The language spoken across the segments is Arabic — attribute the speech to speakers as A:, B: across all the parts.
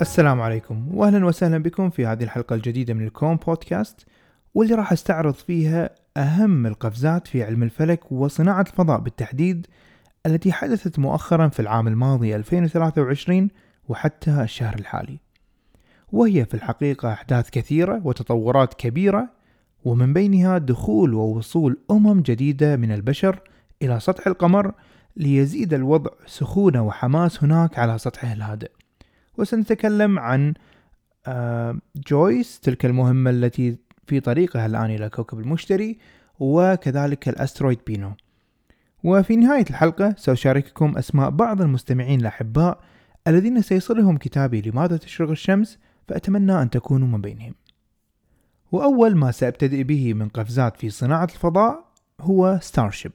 A: السلام عليكم واهلا وسهلا بكم في هذه الحلقة الجديدة من الكون بودكاست واللي راح أستعرض فيها أهم القفزات في علم الفلك وصناعة الفضاء بالتحديد التي حدثت مؤخرا في العام الماضي 2023 وحتى الشهر الحالي. وهي في الحقيقة أحداث كثيرة وتطورات كبيرة ومن بينها دخول ووصول أمم جديدة من البشر إلى سطح القمر ليزيد الوضع سخونة وحماس هناك على سطحه الهادئ. وسنتكلم عن آه، جويس تلك المهمة التي في طريقها الآن إلى كوكب المشتري وكذلك الأسترويد بينو وفي نهاية الحلقة سأشارككم أسماء بعض المستمعين الأحباء الذين سيصلهم كتابي لماذا تشرق الشمس فأتمنى أن تكونوا من بينهم. وأول ما سأبتدئ به من قفزات في صناعة الفضاء هو ستارشيب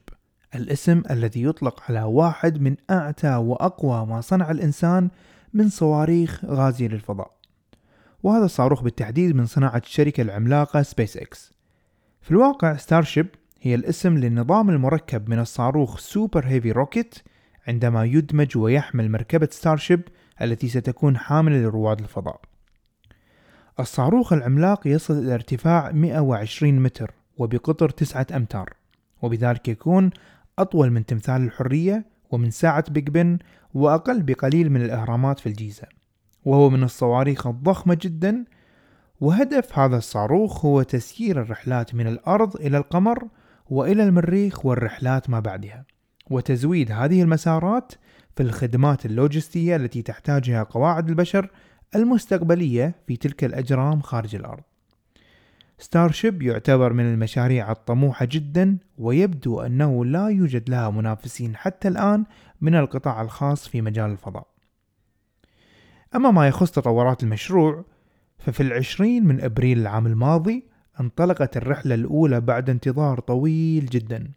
A: الاسم الذي يطلق على واحد من أعتى وأقوى ما صنع الإنسان من صواريخ غازية للفضاء. وهذا الصاروخ بالتحديد من صناعة الشركة العملاقة سبيس إكس في الواقع ستارشيب هي الاسم للنظام المركب من الصاروخ Super Heavy rocket عندما يدمج ويحمل مركبة ستارشيب التي ستكون حاملة لرواد الفضاء. الصاروخ العملاق يصل إلى ارتفاع 120 متر وبقطر 9 أمتار وبذلك يكون أطول من تمثال الحرية ومن ساعة بيج بن وأقل بقليل من الأهرامات في الجيزة وهو من الصواريخ الضخمة جدا وهدف هذا الصاروخ هو تسيير الرحلات من الأرض إلى القمر وإلى المريخ والرحلات ما بعدها وتزويد هذه المسارات في الخدمات اللوجستية التي تحتاجها قواعد البشر المستقبلية في تلك الأجرام خارج الأرض. ستارشيب يعتبر من المشاريع الطموحة جدا ويبدو أنه لا يوجد لها منافسين حتى الآن من القطاع الخاص في مجال الفضاء. أما ما يخص تطورات المشروع ففي العشرين من أبريل العام الماضي انطلقت الرحلة الأولى بعد انتظار طويل جدا.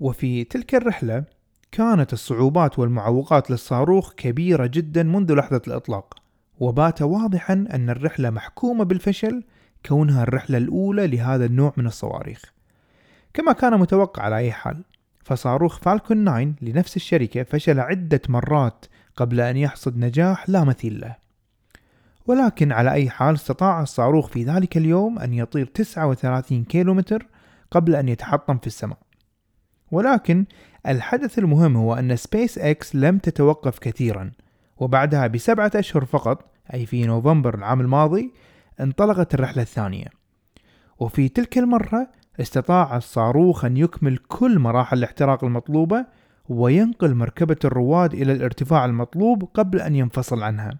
A: وفي تلك الرحلة كانت الصعوبات والمعوقات للصاروخ كبيرة جدا منذ لحظة الإطلاق وبات واضحا أن الرحلة محكومة بالفشل كونها الرحلة الأولى لهذا النوع من الصواريخ. كما كان متوقع على أي حال فصاروخ فالكون 9 لنفس الشركة فشل عدة مرات قبل أن يحصد نجاح لا مثيل له. ولكن على أي حال استطاع الصاروخ في ذلك اليوم أن يطير 39 كيلومتر قبل أن يتحطم في السماء. ولكن الحدث المهم هو أن سبيس إكس لم تتوقف كثيرا وبعدها بسبعة أشهر فقط أي في نوفمبر العام الماضي انطلقت الرحلة الثانية. وفي تلك المرة استطاع الصاروخ أن يكمل كل مراحل الاحتراق المطلوبة وينقل مركبة الرواد إلى الارتفاع المطلوب قبل أن ينفصل عنها.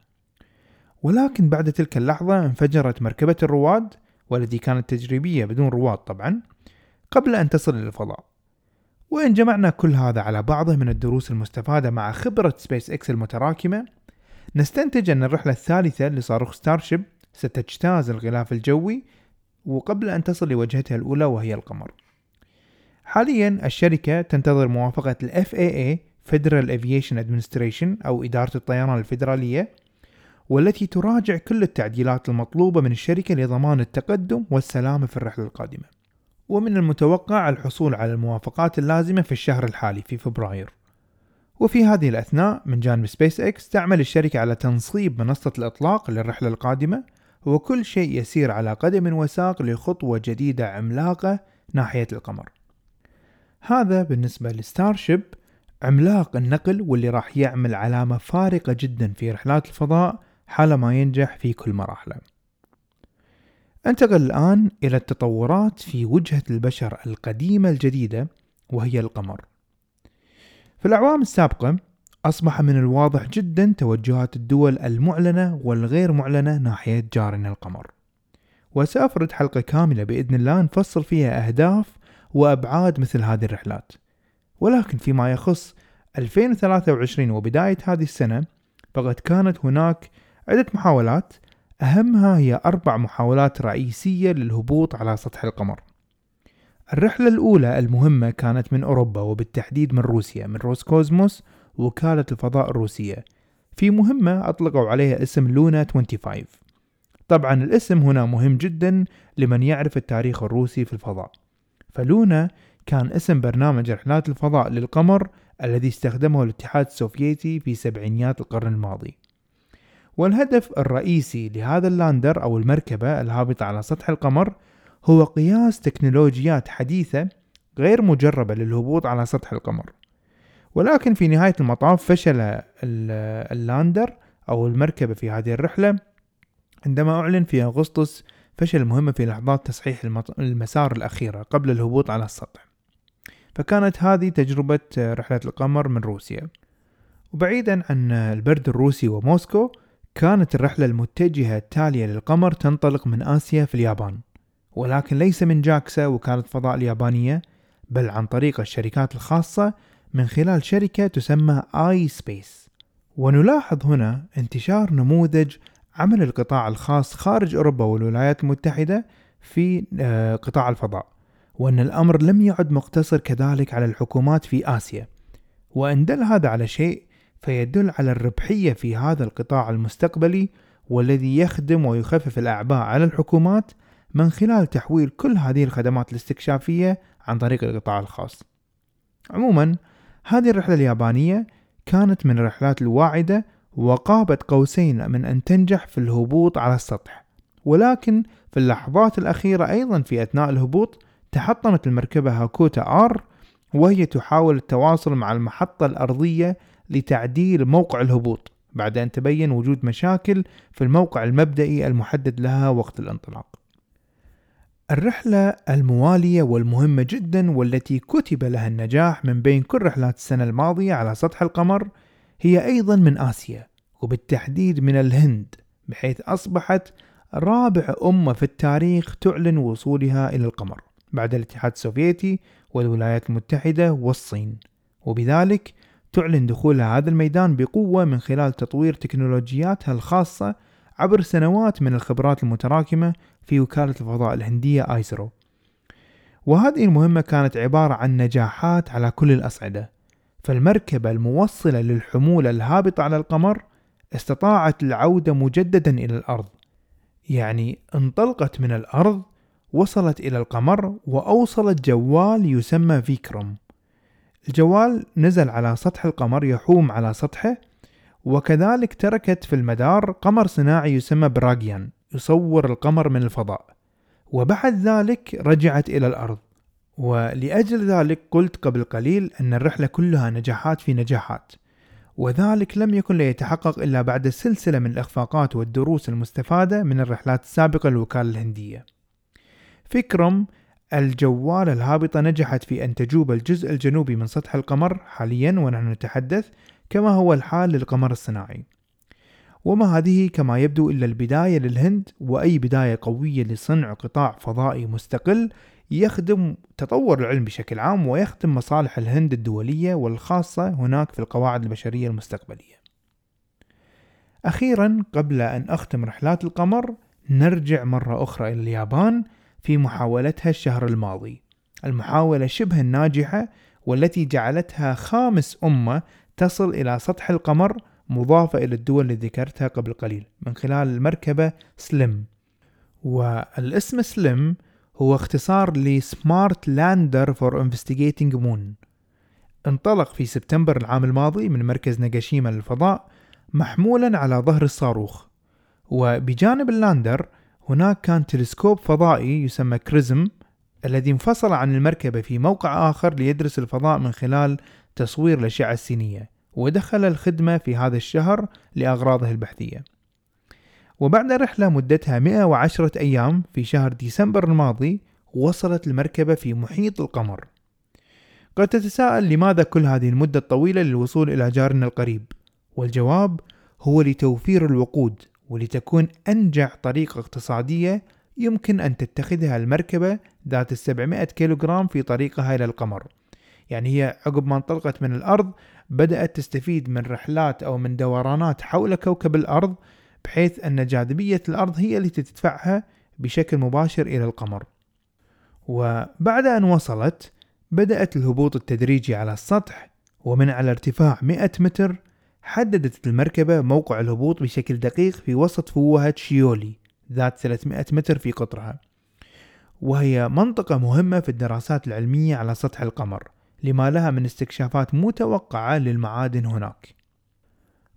A: ولكن بعد تلك اللحظة انفجرت مركبة الرواد والتي كانت تجريبية بدون رواد طبعا قبل أن تصل إلى الفضاء. وإن جمعنا كل هذا على بعضه من الدروس المستفادة مع خبرة سبيس إكس المتراكمة نستنتج أن الرحلة الثالثة لصاروخ ستارشيب ستجتاز الغلاف الجوي وقبل أن تصل لوجهتها الأولى وهي القمر. حاليا الشركة تنتظر موافقة ال FAA Federal Aviation Administration أو إدارة الطيران الفيدرالية والتي تراجع كل التعديلات المطلوبة من الشركة لضمان التقدم والسلامة في الرحلة القادمة. ومن المتوقع الحصول على الموافقات اللازمة في الشهر الحالي في فبراير. وفي هذه الأثناء من جانب سبيس إكس تعمل الشركة على تنصيب منصة الإطلاق للرحلة القادمة وكل شيء يسير على قدم وساق لخطوة جديدة عملاقة ناحية القمر. هذا بالنسبة لستارشيب عملاق النقل واللي راح يعمل علامة فارقة جدا في رحلات الفضاء حالما ينجح في كل مراحله. انتقل الآن إلى التطورات في وجهة البشر القديمة الجديدة وهي القمر. في الأعوام السابقة أصبح من الواضح جدا توجهات الدول المعلنة والغير معلنة ناحية جارنا القمر. وسأفرد حلقة كاملة بإذن الله نفصل فيها أهداف وأبعاد مثل هذه الرحلات. ولكن فيما يخص 2023 وبداية هذه السنة فقد كانت هناك عدة محاولات أهمها هي أربع محاولات رئيسية للهبوط على سطح القمر. الرحلة الأولى المهمة كانت من أوروبا وبالتحديد من روسيا من روسكوزموس وكالة الفضاء الروسية. في مهمة أطلقوا عليها اسم لونا 25 طبعا الاسم هنا مهم جدا لمن يعرف التاريخ الروسي في الفضاء. فلونا كان اسم برنامج رحلات الفضاء للقمر الذي استخدمه الاتحاد السوفيتي في سبعينيات القرن الماضي. والهدف الرئيسي لهذا اللاندر أو المركبة الهابطة على سطح القمر هو قياس تكنولوجيات حديثة غير مجربة للهبوط على سطح القمر. ولكن في نهاية المطاف فشل اللاندر أو المركبة في هذه الرحلة. عندما أعلن في أغسطس فشل المهمة في لحظات تصحيح المسار الأخيرة قبل الهبوط على السطح. فكانت هذه تجربة رحلة القمر من روسيا. وبعيدا عن البرد الروسي وموسكو كانت الرحلة المتجهة التالية للقمر تنطلق من آسيا في اليابان. ولكن ليس من جاكسا وكالة فضاء اليابانية بل عن طريق الشركات الخاصة من خلال شركة تسمى آي سبيس ونلاحظ هنا انتشار نموذج عمل القطاع الخاص خارج أوروبا والولايات المتحدة في آه، قطاع الفضاء وأن الأمر لم يعد مقتصر كذلك على الحكومات في آسيا وإن دل هذا على شيء فيدل على الربحية في هذا القطاع المستقبلي والذي يخدم ويخفف الأعباء على الحكومات من خلال تحويل كل هذه الخدمات الاستكشافية عن طريق القطاع الخاص. عموما هذه الرحلة اليابانية كانت من الرحلات الواعدة وقابت قوسين من أن تنجح في الهبوط على السطح ولكن في اللحظات الأخيرة أيضا في أثناء الهبوط تحطمت المركبة هاكوتا آر وهي تحاول التواصل مع المحطة الأرضية لتعديل موقع الهبوط بعد أن تبين وجود مشاكل في الموقع المبدئي المحدد لها وقت الانطلاق. الرحلة الموالية والمهمة جدا والتي كتب لها النجاح من بين كل رحلات السنة الماضية على سطح القمر هي أيضا من آسيا وبالتحديد من الهند بحيث أصبحت رابع أمة في التاريخ تعلن وصولها إلى القمر بعد الاتحاد السوفيتي والولايات المتحدة والصين. وبذلك تعلن دخولها هذا الميدان بقوة من خلال تطوير تكنولوجياتها الخاصة عبر سنوات من الخبرات المتراكمة في وكالة الفضاء الهندية آيسرو. وهذه المهمة كانت عبارة عن نجاحات على كل الأصعدة. فالمركبة الموصلة للحمولة الهابطة على القمر استطاعت العودة مجددا إلى الأرض. يعني انطلقت من الأرض وصلت إلى القمر وأوصلت جوال يسمى فيكروم. الجوال نزل على سطح القمر يحوم على سطحه وكذلك تركت في المدار قمر صناعي يسمى براغيان يصور القمر من الفضاء. وبعد ذلك رجعت إلى الأرض. ولأجل ذلك قلت قبل قليل أن الرحلة كلها نجاحات في نجاحات. وذلك لم يكن ليتحقق إلا بعد سلسلة من الإخفاقات والدروس المستفادة من الرحلات السابقة للوكالة الهندية. فكرم الجوال الهابطة نجحت في أن تجوب الجزء الجنوبي من سطح القمر حاليا ونحن نتحدث كما هو الحال للقمر الصناعي وما هذه كما يبدو إلا البداية للهند وأي بداية قوية لصنع قطاع فضائي مستقل يخدم تطور العلم بشكل عام ويخدم مصالح الهند الدولية والخاصة هناك في القواعد البشرية المستقبلية. أخيرا قبل أن أختم رحلات القمر نرجع مرة أخرى إلى اليابان في محاولتها الشهر الماضي المحاولة شبه الناجحة والتي جعلتها خامس أمة تصل إلى سطح القمر مضافة إلى الدول اللي ذكرتها قبل قليل من خلال المركبة سليم. والاسم سليم هو اختصار ل Smart Lander for Investigating Moon انطلق في سبتمبر العام الماضي من مركز ناجاشيما للفضاء محمولا على ظهر الصاروخ. وبجانب ال lander هناك كان تلسكوب فضائي يسمى كريزم الذي انفصل عن المركبة في موقع آخر ليدرس الفضاء من خلال تصوير الأشعة السينية ودخل الخدمة في هذا الشهر لأغراضه البحثية. وبعد رحلة مدتها 110 أيام في شهر ديسمبر الماضي وصلت المركبة في محيط القمر. قد تتساءل لماذا كل هذه المدة الطويلة للوصول إلى جارنا القريب؟ والجواب هو لتوفير الوقود ولتكون أنجع طريقة اقتصادية يمكن أن تتخذها المركبة ذات السبعمائة كيلوغرام في طريقها إلى القمر. يعني هي عقب ما انطلقت من الأرض بدأت تستفيد من رحلات أو من دورانات حول كوكب الأرض بحيث أن جاذبية الأرض هي التي تدفعها بشكل مباشر إلى القمر. وبعد أن وصلت بدأت الهبوط التدريجي على السطح ومن على ارتفاع 100 متر حددت المركبة موقع الهبوط بشكل دقيق في وسط فوهة شيولي ذات 300 متر في قطرها. وهي منطقة مهمة في الدراسات العلمية على سطح القمر. لما لها من استكشافات متوقعة للمعادن هناك.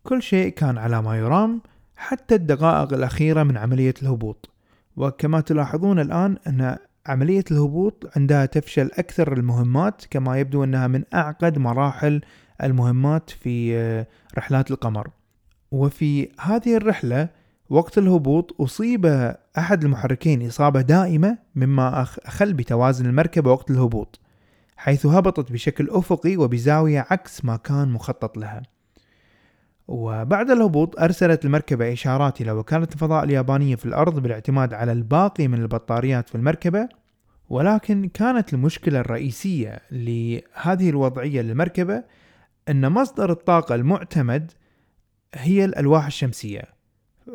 A: كل شيء كان على ما يرام حتى الدقائق الأخيرة من عملية الهبوط. وكما تلاحظون الآن أن عملية الهبوط عندها تفشل أكثر المهمات كما يبدو أنها من أعقد مراحل المهمات في آه، رحلات القمر. وفي هذه الرحلة وقت الهبوط أصيب أحد المحركين إصابة دائمة مما أخل بتوازن المركبة وقت الهبوط. حيث هبطت بشكل أفقي وبزاوية عكس ما كان مخطط لها. وبعد الهبوط أرسلت المركبة إشارات إلى وكالة الفضاء اليابانية في الأرض بالاعتماد على الباقي من البطاريات في المركبة ولكن كانت المشكلة الرئيسية لهذه الوضعية للمركبة أن مصدر الطاقة المعتمد هي الألواح الشمسية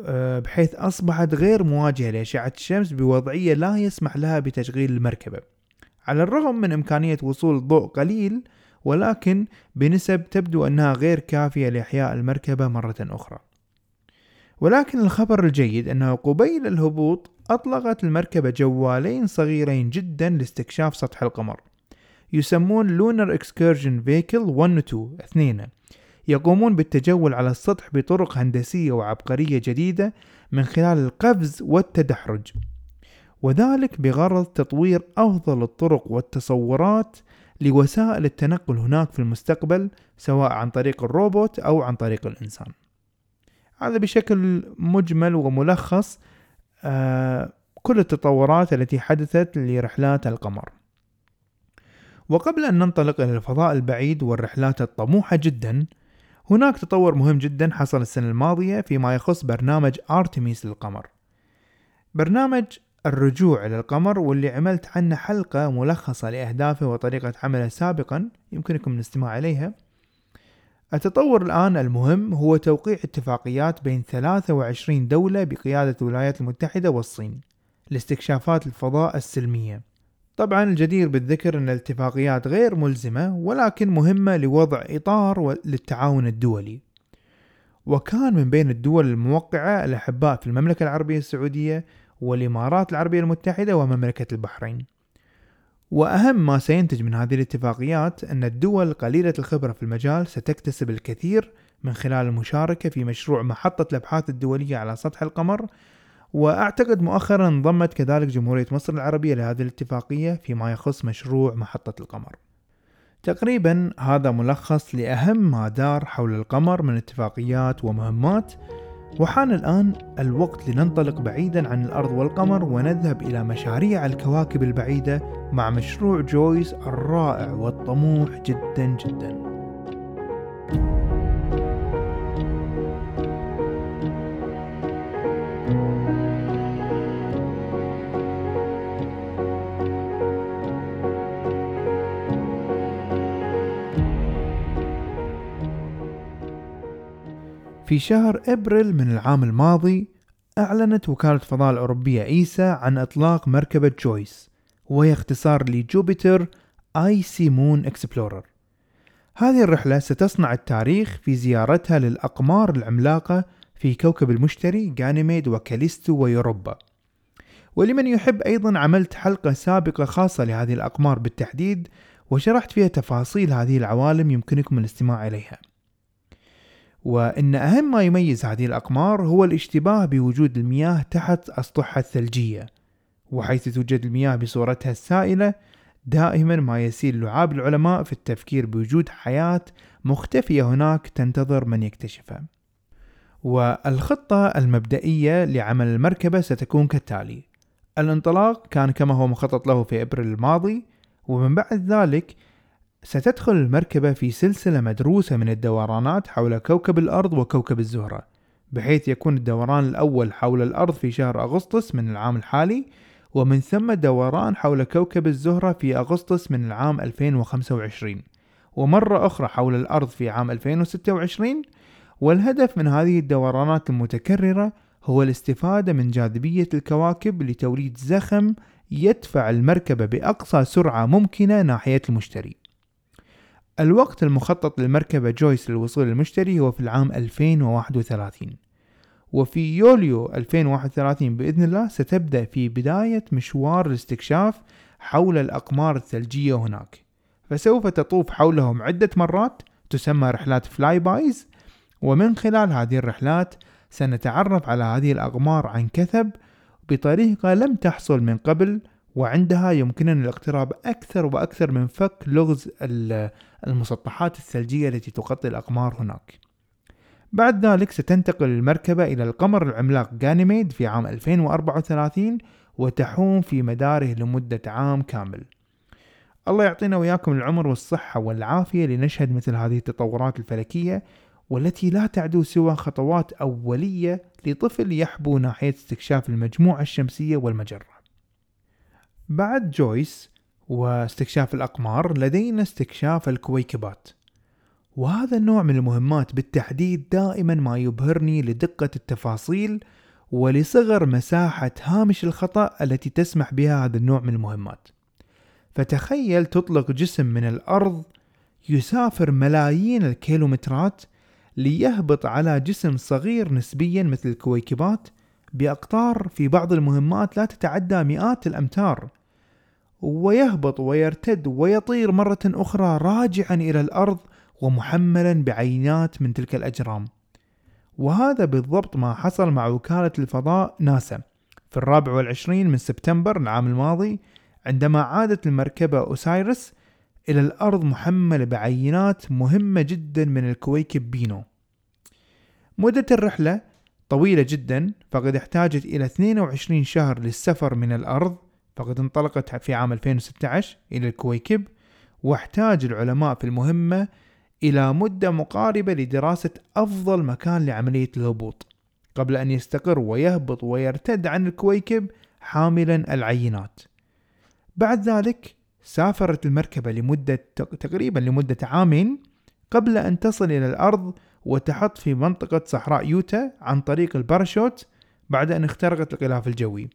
A: آه، بحيث أصبحت غير مواجهة لأشعة الشمس بوضعية لا يسمح لها بتشغيل المركبة. على الرغم من إمكانية وصول ضوء قليل ولكن بنسب تبدو أنها غير كافية لإحياء المركبة مرة أخرى. ولكن الخبر الجيد أنه قبيل الهبوط أطلقت المركبة جوالين صغيرين جدا لاستكشاف سطح القمر. يسمون Lunar Excursion Vehicle 1 و 2 اثنين. يقومون بالتجول على السطح بطرق هندسية وعبقرية جديدة من خلال القفز والتدحرج. وذلك بغرض تطوير أفضل الطرق والتصورات لوسائل التنقل هناك في المستقبل سواء عن طريق الروبوت أو عن طريق الإنسان. هذا بشكل مجمل وملخص آه كل التطورات التي حدثت لرحلات القمر. وقبل أن ننطلق إلى الفضاء البعيد والرحلات الطموحة جدا هناك تطور مهم جدا حصل السنة الماضية فيما يخص برنامج آرتميس للقمر. برنامج الرجوع إلى القمر واللي عملت عنه حلقة ملخصة لأهدافه وطريقة عمله سابقا يمكنكم الاستماع إليها. التطور الآن المهم هو توقيع اتفاقيات بين 23 دولة بقيادة الولايات المتحدة والصين لاستكشافات الفضاء السلمية. طبعا الجدير بالذكر أن الاتفاقيات غير ملزمة ولكن مهمة لوضع إطار للتعاون الدولي. وكان من بين الدول الموقعة الأحباء في المملكة العربية السعودية والإمارات العربية المتحدة ومملكة البحرين. وأهم ما سينتج من هذه الاتفاقيات أن الدول قليلة الخبرة في المجال ستكتسب الكثير من خلال المشاركة في مشروع محطة الأبحاث الدولية على سطح القمر. وأعتقد مؤخرا انضمت كذلك جمهورية مصر العربية لهذه الاتفاقية فيما يخص مشروع محطة القمر. تقريبا هذا ملخص لأهم ما دار حول القمر من اتفاقيات ومهمات وحان الآن الوقت لننطلق بعيدا عن الأرض والقمر ونذهب إلى مشاريع الكواكب البعيدة مع مشروع جويس الرائع والطموح جدا جدا. في شهر إبريل من العام الماضي أعلنت وكالة الفضاء الأوروبية إيسا عن إطلاق مركبة جويس وهي اختصار ل Jupiter Icy Moon Explorer. هذه الرحلة ستصنع التاريخ في زيارتها للأقمار العملاقة في كوكب المشتري غانيميد وكاليستو ويوروبا. ولمن يحب أيضا عملت حلقة سابقة خاصة لهذه الأقمار بالتحديد وشرحت فيها تفاصيل هذه العوالم يمكنكم الاستماع إليها. وإن أهم ما يميز هذه الأقمار هو الاشتباه بوجود المياه تحت أسطحها الثلجية وحيث توجد المياه بصورتها السائلة دائما ما يسير لعاب العلماء في التفكير بوجود حياة مختفية هناك تنتظر من يكتشفها. والخطة المبدئية لعمل المركبة ستكون كالتالي الانطلاق كان كما هو مخطط له في إبريل الماضي ومن بعد ذلك ستدخل المركبة في سلسلة مدروسة من الدورانات حول كوكب الأرض وكوكب الزهرة بحيث يكون الدوران الأول حول الأرض في شهر أغسطس من العام الحالي ومن ثم دوران حول كوكب الزهرة في أغسطس من العام 2025 ومرة أخرى حول الأرض في عام 2026 والهدف من هذه الدورانات المتكررة هو الاستفادة من جاذبية الكواكب لتوليد زخم يدفع المركبة بأقصى سرعة ممكنة ناحية المشتري. الوقت المخطط للمركبة JUICE للوصول للمشتري هو في العام 2031 وفي يوليو 2031 بإذن الله ستبدأ في بداية مشوار الاستكشاف حول الأقمار الثلجية هناك. فسوف تطوف حولهم عدة مرات تسمى رحلات fly-bys ومن خلال هذه الرحلات سنتعرف على هذه الأقمار عن كثب بطريقة لم تحصل من قبل وعندها يمكننا الاقتراب أكثر وأكثر من فك لغز المسطحات الثلجية التي تغطي الأقمار هناك بعد ذلك ستنتقل المركبة إلى القمر العملاق غانيميد في عام 2034 وتحوم في مداره لمدة عام كامل الله يعطينا وياكم العمر والصحة والعافية لنشهد مثل هذه التطورات الفلكية والتي لا تعدو سوى خطوات أولية لطفل يحبو ناحية استكشاف المجموعة الشمسية والمجرة. بعد جويس واستكشاف الأقمار لدينا استكشاف الكويكبات. وهذا النوع من المهمات بالتحديد دائما ما يبهرني لدقة التفاصيل ولصغر مساحة هامش الخطأ التي تسمح بها هذا النوع من المهمات. فتخيل تطلق جسم من الأرض يسافر ملايين الكيلومترات ليهبط على جسم صغير نسبيا مثل الكويكبات بأقطار في بعض المهمات لا تتعدى مئات الأمتار. ويهبط ويرتد ويطير مرة أخرى راجعا إلى الأرض ومحملا بعينات من تلك الأجرام. وهذا بالضبط ما حصل مع وكالة الفضاء ناسا. في الرابع والعشرين من سبتمبر العام الماضي عندما عادت المركبة أوسايرس إلى الأرض محملة بعينات مهمة جدا من الكويكب بينو. مدة الرحلة طويلة جدا فقد احتاجت إلى 22 شهر للسفر من الأرض فقد انطلقت في عام 2016 إلى الكويكب واحتاج العلماء في المهمة إلى مدة مقاربة لدراسة أفضل مكان لعملية الهبوط قبل أن يستقر ويهبط ويرتد عن الكويكب حاملا العينات. بعد ذلك سافرت المركبة لمدة تقريبا لمدة عامين قبل أن تصل إلى الأرض وتحط في منطقة صحراء يوتا عن طريق الباراشوت بعد أن اخترقت الغلاف الجوي.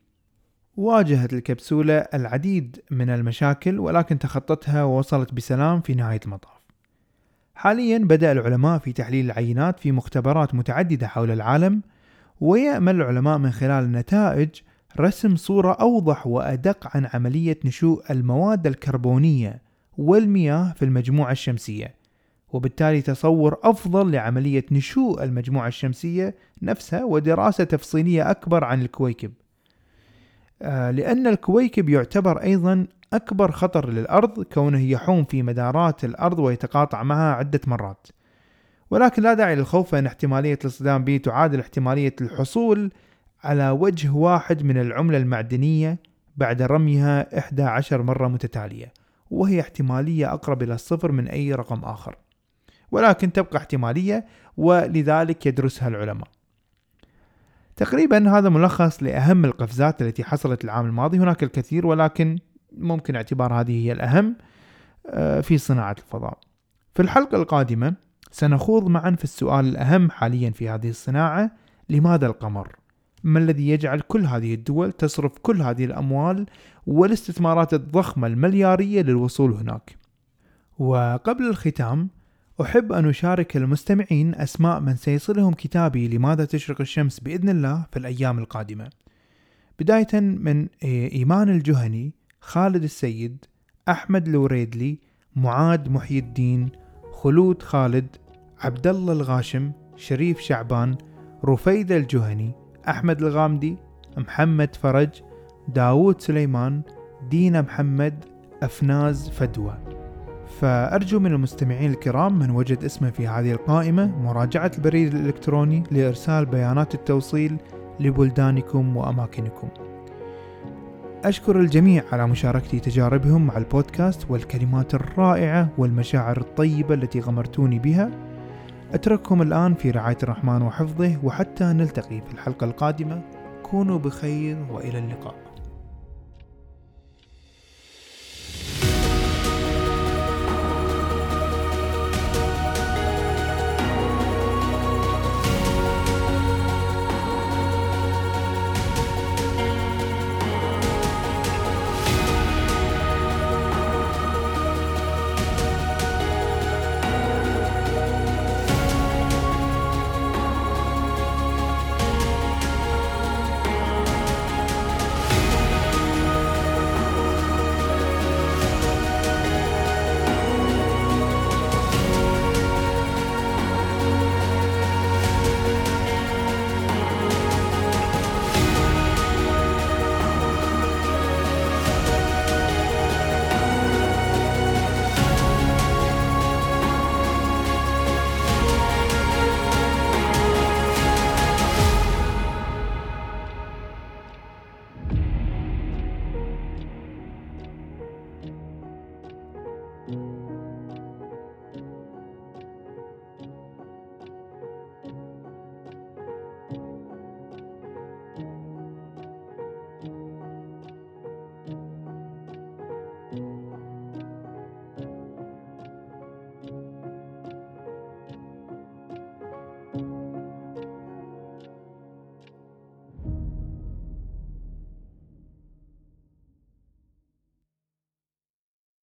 A: واجهت الكبسولة العديد من المشاكل ولكن تخطتها ووصلت بسلام في نهاية المطاف. حاليا بدأ العلماء في تحليل العينات في مختبرات متعددة حول العالم ويأمل العلماء من خلال النتائج رسم صورة أوضح وأدق عن عملية نشوء المواد الكربونية والمياه في المجموعة الشمسية. وبالتالي تصور أفضل لعملية نشوء المجموعة الشمسية نفسها ودراسة تفصيلية أكبر عن الكويكب. آه، لأن الكويكب يعتبر أيضا أكبر خطر للأرض كونه يحوم في مدارات الأرض ويتقاطع معها عدة مرات. ولكن لا داعي للخوف فإن احتمالية الاصطدام به تعادل احتمالية الحصول على وجه واحد من العملة المعدنية بعد رميها 11 مرة متتالية وهي احتمالية أقرب إلى الصفر من أي رقم آخر. ولكن تبقى احتمالية ولذلك يدرسها العلماء. تقريبا هذا ملخص لأهم القفزات التي حصلت العام الماضي. هناك الكثير ولكن ممكن اعتبار هذه هي الأهم آه، في صناعة الفضاء. في الحلقة القادمة سنخوض معا في السؤال الأهم حاليا في هذه الصناعة لماذا القمر؟ ما الذي يجعل كل هذه الدول تصرف كل هذه الأموال والاستثمارات الضخمة المليارية للوصول هناك؟ وقبل الختام أحب أن أشارك المستمعين أسماء من سيصلهم كتابي لماذا تشرق الشمس بإذن الله في الأيام القادمة. بداية من إيمان الجهني خالد السيد أحمد الوريدلي معاد محي الدين خلود خالد عبد الله الغاشم شريف شعبان رفيدة الجهني أحمد الغامدي محمد فرج داوود سليمان دينا محمد أفناز فدوى فأرجو من المستمعين الكرام من وجد اسمه في هذه القائمة مراجعة البريد الإلكتروني لإرسال بيانات التوصيل لبلدانكم وأماكنكم. أشكر الجميع على مشاركتي تجاربهم مع البودكاست والكلمات الرائعة والمشاعر الطيبة التي غمرتوني بها. أترككم الآن في رعاية الرحمن وحفظه وحتى نلتقي في الحلقة القادمة. كونوا بخير وإلى اللقاء.